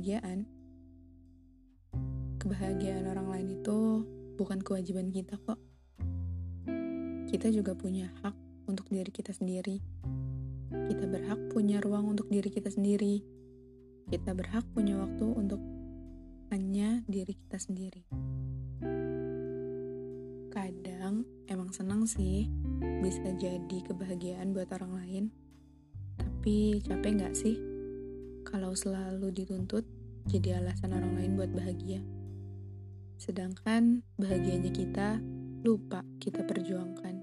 kebahagiaan, kebahagiaan orang lain itu bukan kewajiban kita kok. Kita juga punya hak untuk diri kita sendiri. Kita berhak punya ruang untuk diri kita sendiri. Kita berhak punya waktu untuk hanya diri kita sendiri. Kadang emang senang sih bisa jadi kebahagiaan buat orang lain. Tapi capek gak sih kalau selalu dituntut jadi alasan orang lain buat bahagia? Sedangkan bahagianya kita lupa kita perjuangkan.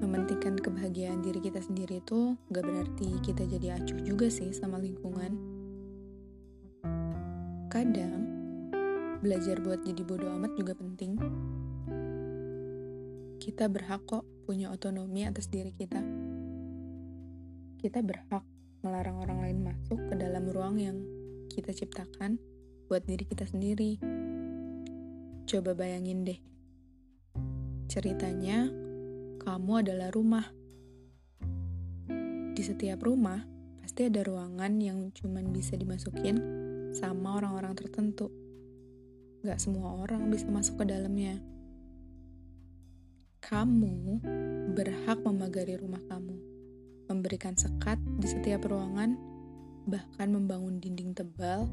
Mementingkan kebahagiaan diri kita sendiri itu gak berarti kita jadi acuh juga sih sama lingkungan. Kadang, belajar buat jadi bodoh amat juga penting. Kita berhak kok punya otonomi atas diri kita. Kita berhak melarang orang lain masuk ke dalam ruang yang kita ciptakan buat diri kita sendiri. Coba bayangin deh. Ceritanya, kamu adalah rumah. Di setiap rumah, pasti ada ruangan yang cuman bisa dimasukin sama orang-orang tertentu. Gak semua orang bisa masuk ke dalamnya. Kamu berhak memagari rumah kamu, memberikan sekat di setiap ruangan, bahkan membangun dinding tebal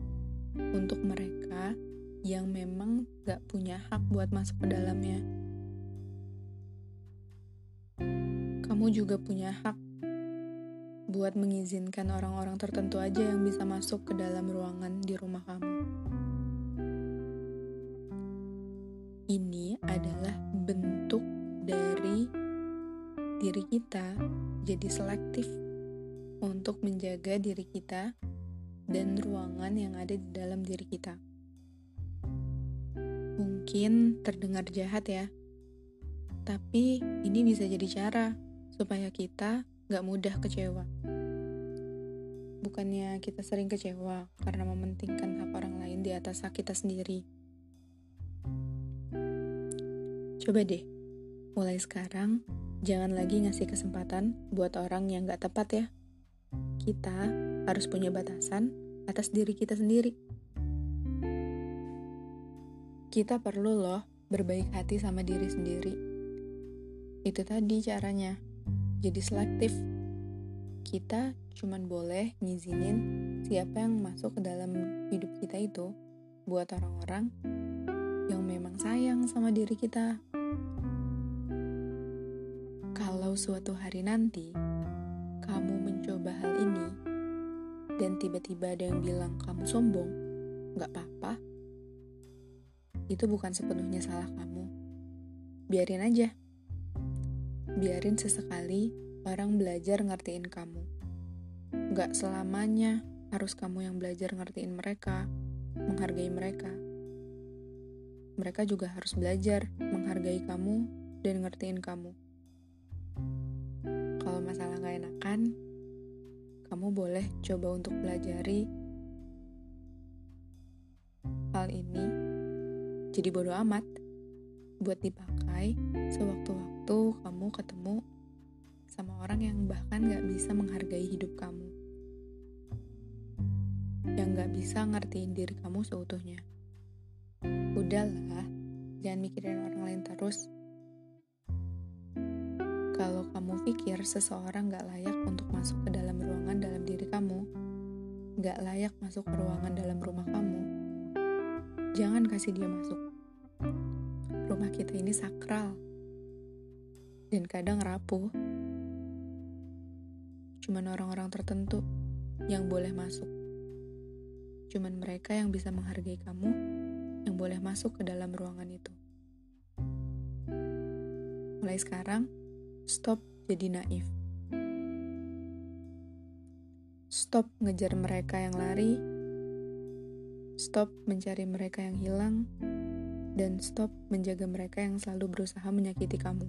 untuk mereka yang memang gak punya hak buat masuk ke dalamnya. Kamu juga punya hak buat mengizinkan orang-orang tertentu aja yang bisa masuk ke dalam ruangan di rumah kamu. Ini adalah bentuk dari diri kita jadi selektif untuk menjaga diri kita dan ruangan yang ada di dalam diri kita. Mungkin terdengar jahat ya, tapi ini bisa jadi cara supaya kita gak mudah kecewa. Bukannya kita sering kecewa karena mementingkan hak orang lain di atas hak kita sendiri. Coba deh, mulai sekarang jangan lagi ngasih kesempatan buat orang yang gak tepat ya. Kita harus punya batasan atas diri kita sendiri. Kita perlu loh berbaik hati sama diri sendiri. Itu tadi caranya. Jadi selektif. Kita cuman boleh ngizinin siapa yang masuk ke dalam hidup kita itu buat orang-orang yang memang sayang sama diri kita. Kalau suatu hari nanti kamu mencoba hal ini dan tiba-tiba ada yang bilang kamu sombong, gak apa-apa. Itu bukan sepenuhnya salah kamu. Biarin aja. Biarin sesekali orang belajar ngertiin kamu. Gak selamanya harus kamu yang belajar ngertiin mereka, menghargai mereka. Mereka juga harus belajar menghargai kamu dan ngertiin kamu. Enakan, kamu boleh coba untuk pelajari hal ini. Jadi bodoh amat buat dipakai sewaktu-waktu kamu ketemu sama orang yang bahkan gak bisa menghargai hidup kamu. Yang gak bisa ngertiin diri kamu seutuhnya. Udahlah jangan mikirin orang lain terus kalau kamu pikir seseorang gak layak untuk masuk ke dalam ruangan dalam diri kamu, gak layak masuk ke ruangan dalam rumah kamu, jangan kasih dia masuk. Rumah kita ini sakral, dan kadang rapuh. Cuman orang-orang tertentu yang boleh masuk. Cuman mereka yang bisa menghargai kamu, yang boleh masuk ke dalam ruangan itu. Mulai sekarang, Stop jadi naif. Stop ngejar mereka yang lari. Stop mencari mereka yang hilang. Dan stop menjaga mereka yang selalu berusaha menyakiti kamu.